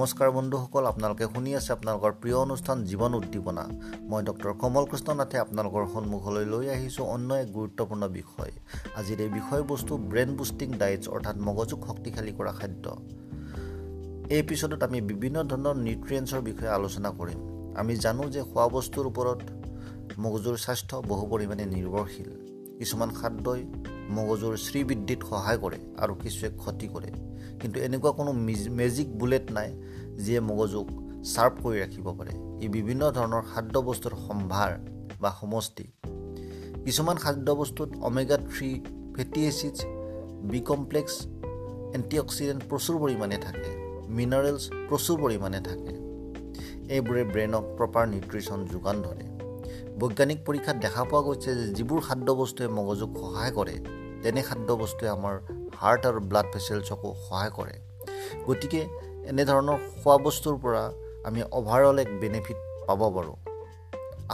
নমস্কাৰ বন্ধুসকল আপোনালোকে শুনি আছে আপোনালোকৰ প্ৰিয় অনুষ্ঠান জীৱন উদ্দীপনা। মই ডক্টৰ কমল কৃষ্ণ নাথে আপোনালোকৰ সন্মুখলৈ লৈ আহিছোঁ অন্য এক গুৰুত্বপূৰ্ণ বিষয়। আজিৰ এই বিষয়বস্তু ব্ৰেইন বুষ্টিং ডায়েটছ অৰ্থাৎ মগজুক শক্তিশালী কৰা খাদ্য। এই এপিছ'ডত আমি বিভিন্ন ধৰণৰ নিউট্ৰিয়েণ্টছৰ বিষয়ে আলোচনা কৰিম। আমি জানো যে খোৱা বস্তুৰ ওপৰত মগজুৰ স্বাস্থ্য বহু পৰিমাণে নিৰ্ভৰশীল। কিছুমান খাদ্যই মগজুৰ শ্ৰীবৃদ্ধিত সহায় কৰে আৰু কিছুৱে ক্ষতি কৰে। কিন্তু এনেকুৱা কোনো মেজিক বুলেট নাই যিয়ে মগজুক শ্বাৰ্প কৰি ৰাখিব পাৰে। ই বিভিন্ন ধৰণৰ খাদ্য বস্তুৰ সম্ভাৰ বা সমষ্টি। কিছুমান খাদ্য বস্তুত omega three fatty acids B complex antioxidant প্ৰচুৰ পৰিমাণে থাকে মিনাৰেলছ প্ৰচুৰ পৰিমাণে থাকে। এইবোৰে ব্ৰেইনক প্ৰপাৰ নিউট্ৰিশ্যন যোগান ধৰে। বৈজ্ঞানিক পৰীক্ষাত দেখা পোৱা গৈছে যে যিবোৰ খাদ্য বস্তুৱে মগজুক সহায় কৰে তেনে খাদ্য বস্তুৱে আমাৰ হাৰ্ট আৰু ব্লাড ভেচেলছকো সহায় কৰে। গতিকে এনেধৰণৰ খোৱা বস্তুৰ পৰা আমি অভাৰঅল এক বেনিফিট পাব পাৰোঁ।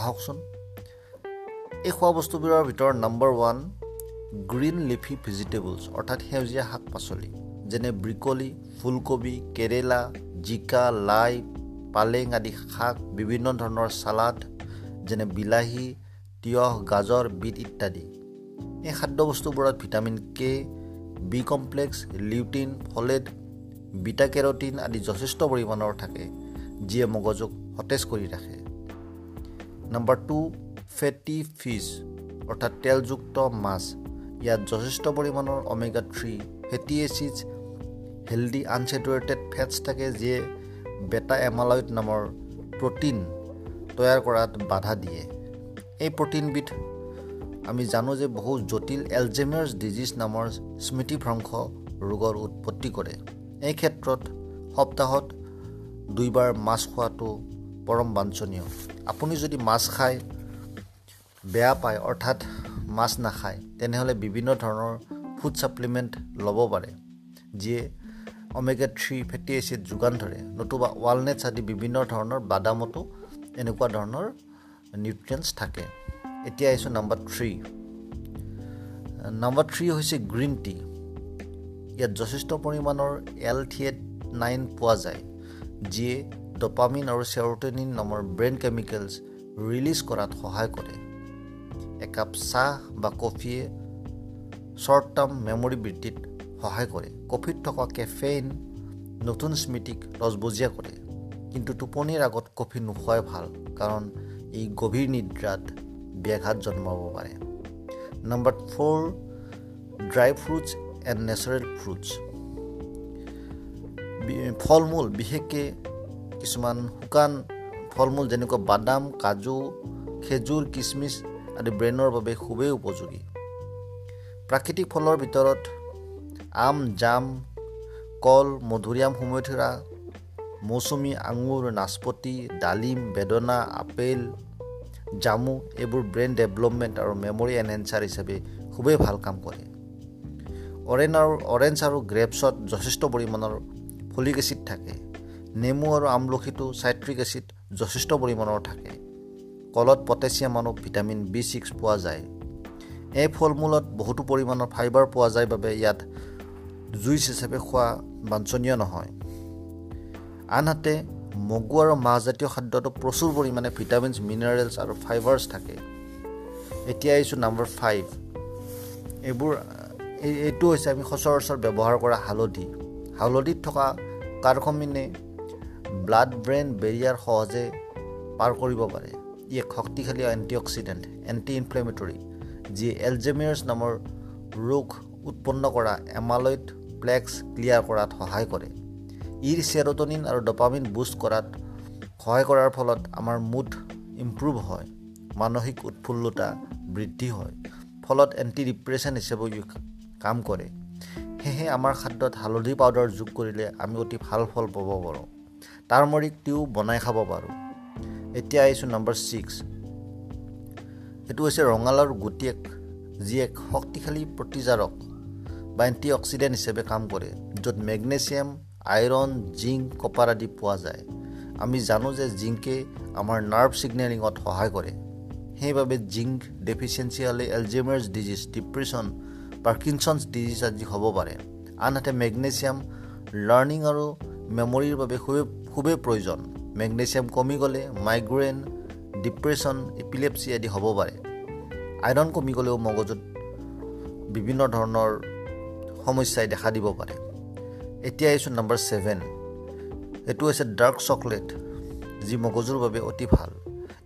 আহকচোন। এই খোৱা বস্তুবোৰৰ ভিতৰত number one green leafy vegetables অৰ্থাৎ সেউজীয়া শাক পাচলি যেনে ব্ৰিকলি ফুলকবি কেৰেলা জিকা লাই পালেং আদি শাক বিভিন্ন ধৰণৰ চালাড যেনে বিলাহী তিয়ঁহ গাজৰ বিট ইত্যাদি। এই খাদ্য বস্তুবোৰত vitamin K B complex lutein folate beta carotene আদি যথেষ্ট পৰিমাণৰ থাকে যিয়ে মগজুক সতেজ কৰি ৰাখে। নম্বৰ টু ফেটি ফিছ অৰ্থাৎ তেলযুক্ত মাছ। ইয়াত যথেষ্ট পৰিমাণৰ omega three fatty acids healthy unsaturated fats থাকে যিয়ে বেটা এমালয়ড নামৰ প্ৰটিন তৈয়াৰ কৰাত বাধা দিয়ে। এই প্ৰটিনবিধ আমি জানো যে বহু জটিল এলজেমাৰ্ছ ডিজিজ নামৰ স্মৃতিভ্ৰংশ ৰোগৰ উৎপত্তি কৰে। এই ক্ষেত্ৰত সপ্তাহত দুইবাৰ মাছ খোৱাটো পৰম বাঞ্ছনীয়। আপুনি যদি মাছ খায় বেয়া পায় অৰ্থাৎ মাছ নাখায় তেনেহ'লে বিভিন্ন ধৰণৰ ফুড ছাপ্লিমেণ্ট ল'ব পাৰে যিয়ে অমেগা থ্ৰী ফেটি এচিড যোগান ধৰে নতুবা ৱালনেটছ আদি বিভিন্ন ধৰণৰ বাদামতো এনেকুৱা ধৰণৰ নিউট্ৰিয়েণ্টছ থাকে। এতিয়া আহিছোঁ নাম্বাৰ থ্ৰী নাম্বাৰ থ্ৰী হৈছে গ্ৰীণ টি ইয়াত যথেষ্ট পৰিমাণৰ এল থিয়েট নাইন পোৱা যায় যিয়ে ডপামিন আৰু চেৰটেনিন নামৰ ব্ৰেইন কেমিকেলছ ৰিলিজ কৰাত সহায় কৰে। একাপ চাহ বা কফিয়ে শ্বৰ্ট টাৰ্ম মেমৰি বৃদ্ধিত সহায় কৰে। কফিত থকা কেফেইন নতুন স্মৃতিক ৰজবজীয়া কৰে। কিন্তু টোপনিৰ আগত কফি নোখোৱাই ভাল কাৰণ ই গভীৰ নিদ্ৰাত ব্যাঘাত জন্মাব পাৰে। Number four dry fruits and natural fruits ফল মূল বিশেষকৈ কিছুমান শুকান ফল মূল যেনেকুৱা বাদাম কাজু খেজুৰ কিচমিচ আদি ব্ৰেইনৰ বাবে খুবেই উপযোগী। প্ৰাকৃতিক ফলৰ ভিতৰত আম জাম কল মধুৰিআম সুমথিৰা মৌচুমী আঙুৰ নাচপতি ডালিম বেদনা আপেল জামু এইবোৰ ব্ৰেইন ডেভেলপমেণ্ট আৰু মেমৰি এনহেঞ্চাৰ হিচাপে খুবেই ভাল কাম কৰে। অৰেঞ্জ আৰু অৰেঞ্জ আৰু গ্ৰেপছত যথেষ্ট পৰিমাণৰ ফলিক এচিড থাকে। নেমু আৰু আমলখিটো চাইট্ৰিক এচিড যথেষ্ট পৰিমাণৰ থাকে। কলত পটেছিয়াম আৰু ভিটামিন বি ছিক্স পোৱা যায়। এই ফল মূলত বহুতো পৰিমাণৰ ফাইবাৰ পোৱা যায় বাবে ইয়াত জুইচ হিচাপে খোৱা বাঞ্ছনীয় নহয়। আনহাতে মগু আৰু মাহজাতীয় খাদ্যটো প্ৰচুৰ পৰিমাণে ভিটামিনছ মিনাৰেলছ আৰু ফাইবাৰ্ছ থাকে। এতিয়া আহিছোঁ নাম্বাৰ ফাইভ। এইবোৰ এইটো হৈছে আমি সচৰাচৰ ব্যৱহাৰ কৰা হালধি। হালধিত থকা কাৰ্কমিনে ব্লাড ব্ৰেইন বেৰিয়াৰ সহজে পাৰ কৰিব পাৰে। ই এক শক্তিশালী এণ্টি অক্সিডেণ্ট এণ্টি ইনফ্লেমেটৰী যি এলজেমিয়াৰ্ছ নামৰ ৰোগ উৎপন্ন কৰা এমালয়ড প্লেক্স ক্লিয়াৰ কৰাত সহায় কৰে। ইৰ চেৰটনিন আৰু ডপামিন বুষ্ট কৰাত সহায় কৰাৰ ফলত আমাৰ মুড ইম্প্ৰুভ হয় মানসিক উৎফুল্লতা বৃদ্ধি হয় ফলত এণ্টি ডিপ্ৰেশ্যন হিচাপেও কাম কৰে। সেয়েহে আমাৰ খাদ্যত হালধি পাউডাৰ যোগ কৰিলে আমি অতি ভাল ফল পাব পাৰোঁ। টাৰ্মৰিক টিও বনাই খাব পাৰোঁ। এতিয়া আহিছোঁ নম্বৰ ছিক্স। এইটো হৈছে ৰঙালাওৰ গুটি এক যি এক শক্তিশালী প্ৰতিজাৰক বা এণ্টি অক্সিডেণ্ট হিচাপে কাম কৰে য'ত মেগনেছিয়াম আইৰণ জিংক কপাৰ আদি পোৱা যায়। আমি জানো যে জিংকে আমাৰ নাৰ্ভ ছিগনেলিঙত সহায় কৰে। সেইবাবে জিংক ডেফিচিয়েঞ্চি হ'লে Alzheimer's disease depression Parkinson's disease আদি হ'ব পাৰে। আনহাতে মেগনেছিয়াম লাৰ্ণিং আৰু মেমৰিৰ বাবে খুবেই খুবেই প্ৰয়োজন। মেগনেছিয়াম কমি গ'লে মাইগ্ৰেইন ডিপ্ৰেশ্যন এপিলেপচি আদি হ'ব পাৰে। আইৰণ কমি গ'লেও মগজুত বিভিন্ন ধৰণৰ সমস্যাই দেখা দিব পাৰে। এতিয়া আহিছোঁ নাম্বাৰ ছেভেন এইটো হৈছে ডাৰ্ক চকলেট যি মগজুৰ বাবে অতি ভাল।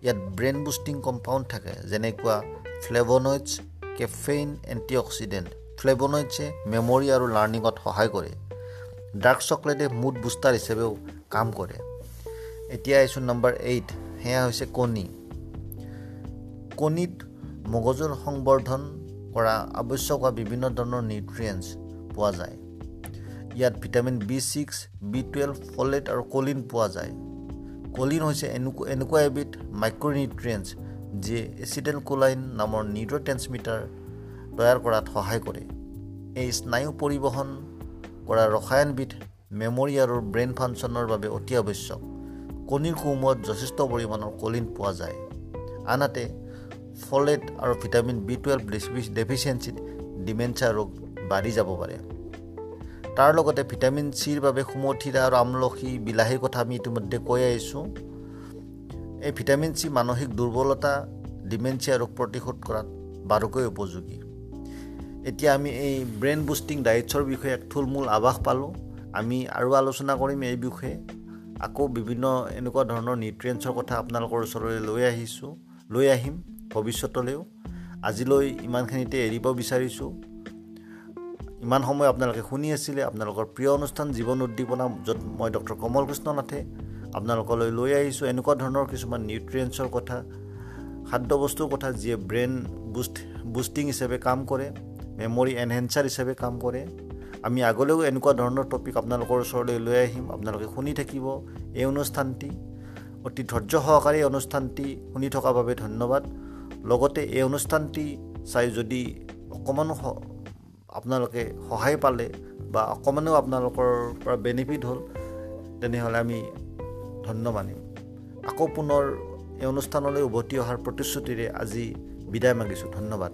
ইয়াত ব্ৰেইন বুষ্টিং কম্পাউণ্ড থাকে যেনেকুৱা ফ্লেভনইডছ কেফেইন এণ্টি অক্সিডেণ্ট ফ্লেভনইডছে মেমৰি আৰু লাৰ্ণিঙত সহায় কৰে। ডাৰ্ক চকলেটে মুড বুষ্টাৰ হিচাপেও কাম কৰে। এতিয়া আহিছোঁ নম্বৰ এইট সেয়া হৈছে কণী। কণীত মগজুৰ সংবৰ্ধন কৰা আৱশ্যক হোৱা বিভিন্ন ধৰণৰ নিউট্ৰিয়েণ্টছ পোৱা যায়। ইয়াত vitamin B six B twelve folate আৰু কলিন পোৱা যায়। কলিন হৈছে এনেকুৱা এনেকুৱা এবিধ মাইক্ৰ'নিউট্ৰিয়েণ্টছ যিয়ে এচিডেল কোলাইন নামৰ নিউট্ৰ ট্ৰেন্সমিটাৰ তৈয়াৰ কৰাত সহায় কৰে। এই স্নায়ু পৰিবহণ কৰা ৰসায়নবিধ মেমৰি আৰু ব্ৰেইন ফাংচনৰ বাবে অতি আৱশ্যক। কণীৰ কোমত যথেষ্ট পৰিমাণৰ কলিন পোৱা যায়। আনহাতে ফলেট আৰু ভিটামিন বি টুৱেল্ভ ডেফিচিয়েঞ্চিত ডিমেঞ্চিয়া ৰোগ বাঢ়ি যাব পাৰে। তাৰ লগতে ভিটামিন চিৰ বাবে সুমথিৰা আৰু আমলখি বিলাহীৰ কথা আমি ইতিমধ্যে কৈ আহিছোঁ। এই ভিটামিন চি মানসিক দুৰ্বলতা ডিমেঞ্চিয়া ৰোগ প্ৰতিশোধ কৰাত বাৰুকৈ উপযোগী। এতিয়া আমি এই ব্ৰেইন বুষ্টিং ডায়েটছৰ বিষয়ে এক থুলমূল আভাস পালোঁ। আমি আৰু আলোচনা কৰিম এই বিষয়ে। আকৌ বিভিন্ন এনেকুৱা ধৰণৰ নিউট্ৰিয়েণ্টছৰ কথা আপোনালোকৰ ওচৰলৈ লৈ আহিছোঁ লৈ আহিম ভৱিষ্যতলৈও। আজিলৈ ইমানখিনিতে এৰিব বিচাৰিছোঁ। ইমান সময় আপোনালোকে শুনি আছিলে আপোনালোকৰ প্ৰিয় অনুষ্ঠান জীৱন উদ্দীপনা য'ত মই ডক্টৰ কমল কৃষ্ণ নাথে আপোনালোকলৈ লৈ আহিছোঁ। এনেকুৱা ধৰণৰ কিছুমান নিউট্ৰিয়েণ্টছৰ কথা খাদ্য বস্তুৰ কথা যিয়ে ব্ৰেইন বুষ্ট বুষ্টিং হিচাপে কাম কৰে মেমৰি এনহেঞ্চাৰ হিচাপে কাম কৰে। আমি আগলৈও এনেকুৱা ধৰণৰ টপিক আপোনালোকৰ ওচৰলৈ লৈ আহিম। আপোনালোকে শুনি থাকিব এই অনুষ্ঠানটি। অতি ধৈৰ্য সহকাৰে এই অনুষ্ঠানটি শুনি থকাৰ বাবে ধন্যবাদ। লগতে এই অনুষ্ঠানটি চাই যদি অকণমানো আপোনালোকে সহায় পালে বা অকণমানো আপোনালোকৰ পৰা বেনিফিট হ'ল তেনেহ'লে আমি ধন্য মানিম। আকৌ পুনৰ এই অনুষ্ঠানলৈ উভতি অহাৰ প্ৰতিশ্ৰুতিৰে আজি বিদায় মাগিছোঁ। ধন্যবাদ।